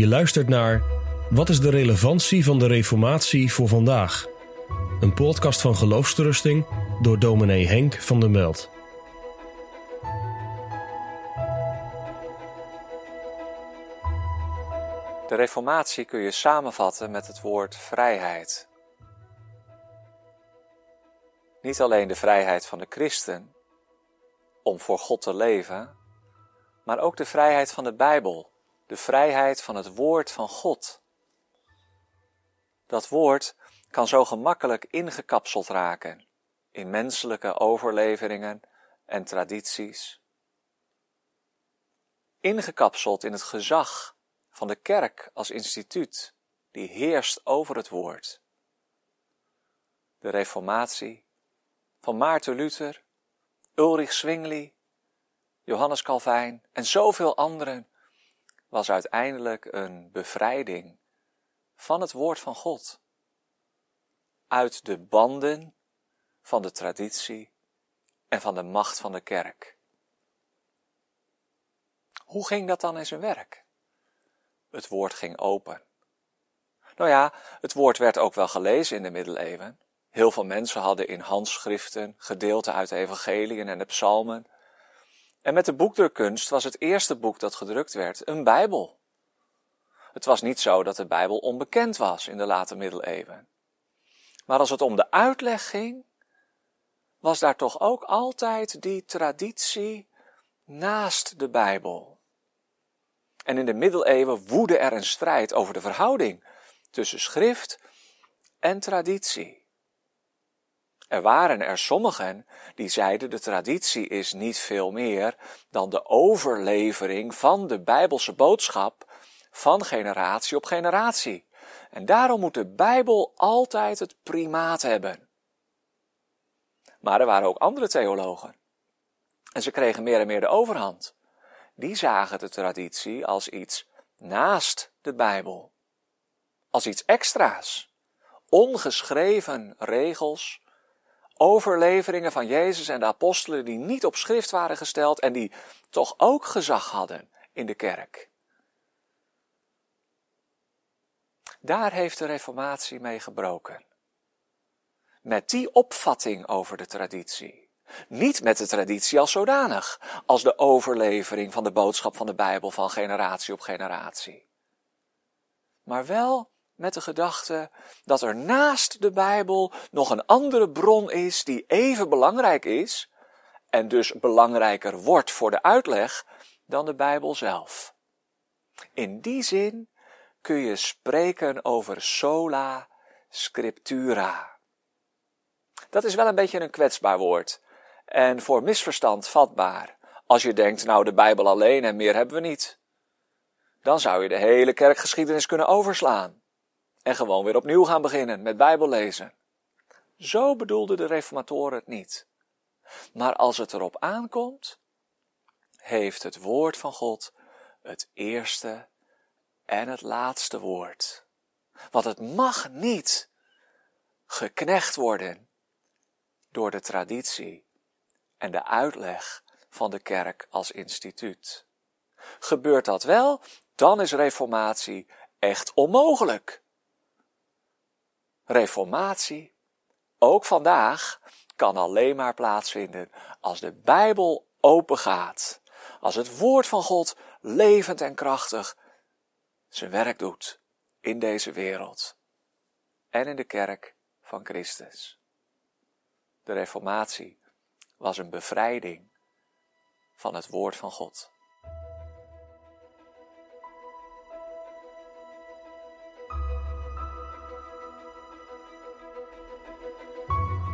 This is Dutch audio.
Je luistert naar Wat is de relevantie van de Reformatie voor vandaag? Een podcast van Geloofsterusting door dominee Henk van der Meld. De Reformatie kun je samenvatten met het woord vrijheid. Niet alleen de vrijheid van de christen om voor God te leven, maar ook de vrijheid van de Bijbel, de vrijheid van het woord van God. Dat woord kan zo gemakkelijk ingekapseld raken in menselijke overleveringen en tradities. Ingekapseld in het gezag van de kerk als instituut die heerst over het woord. De Reformatie van Maarten Luther, Ulrich Zwingli, Johannes Calvijn en zoveel anderen was uiteindelijk een bevrijding van het woord van God. Uit de banden van de traditie en van de macht van de kerk. Hoe ging dat dan in zijn werk? Het woord ging open. Nou ja, het woord werd ook wel gelezen in de middeleeuwen. Heel veel mensen hadden in handschriften gedeelten uit de evangeliën en de psalmen. En met de boekdrukkunst was het eerste boek dat gedrukt werd een Bijbel. Het was niet zo dat de Bijbel onbekend was in de late middeleeuwen. Maar als het om de uitleg ging, was daar toch ook altijd die traditie naast de Bijbel. En in de middeleeuwen woedde er een strijd over de verhouding tussen schrift en traditie. Er waren er sommigen die zeiden de traditie is niet veel meer dan de overlevering van de Bijbelse boodschap van generatie op generatie. En daarom moet de Bijbel altijd het primaat hebben. Maar er waren ook andere theologen. En ze kregen meer en meer de overhand. Die zagen de traditie als iets naast de Bijbel. Als iets extra's. Ongeschreven regels overleveringen van Jezus en de apostelen die niet op schrift waren gesteld en die toch ook gezag hadden in de kerk. Daar heeft de Reformatie mee gebroken. Met die opvatting over de traditie. Niet met de traditie als zodanig, als de overlevering van de boodschap van de Bijbel van generatie op generatie. Maar wel met de gedachte dat er naast de Bijbel nog een andere bron is die even belangrijk is en dus belangrijker wordt voor de uitleg dan de Bijbel zelf. In die zin kun je spreken over sola scriptura. Dat is wel een beetje een kwetsbaar woord en voor misverstand vatbaar. Als je denkt, nou de Bijbel alleen en meer hebben we niet. Dan zou je de hele kerkgeschiedenis kunnen overslaan en gewoon weer opnieuw gaan beginnen met Bijbel lezen. Zo bedoelden de reformatoren het niet. Maar als het erop aankomt, heeft het woord van God het eerste en het laatste woord. Want het mag niet geknecht worden door de traditie en de uitleg van de kerk als instituut. Gebeurt dat wel, dan is reformatie echt onmogelijk reformatie, ook vandaag, kan alleen maar plaatsvinden als de Bijbel open gaat. Als het woord van God levend en krachtig zijn werk doet in deze wereld en in de kerk van Christus. De reformatie was een bevrijding van het woord van God.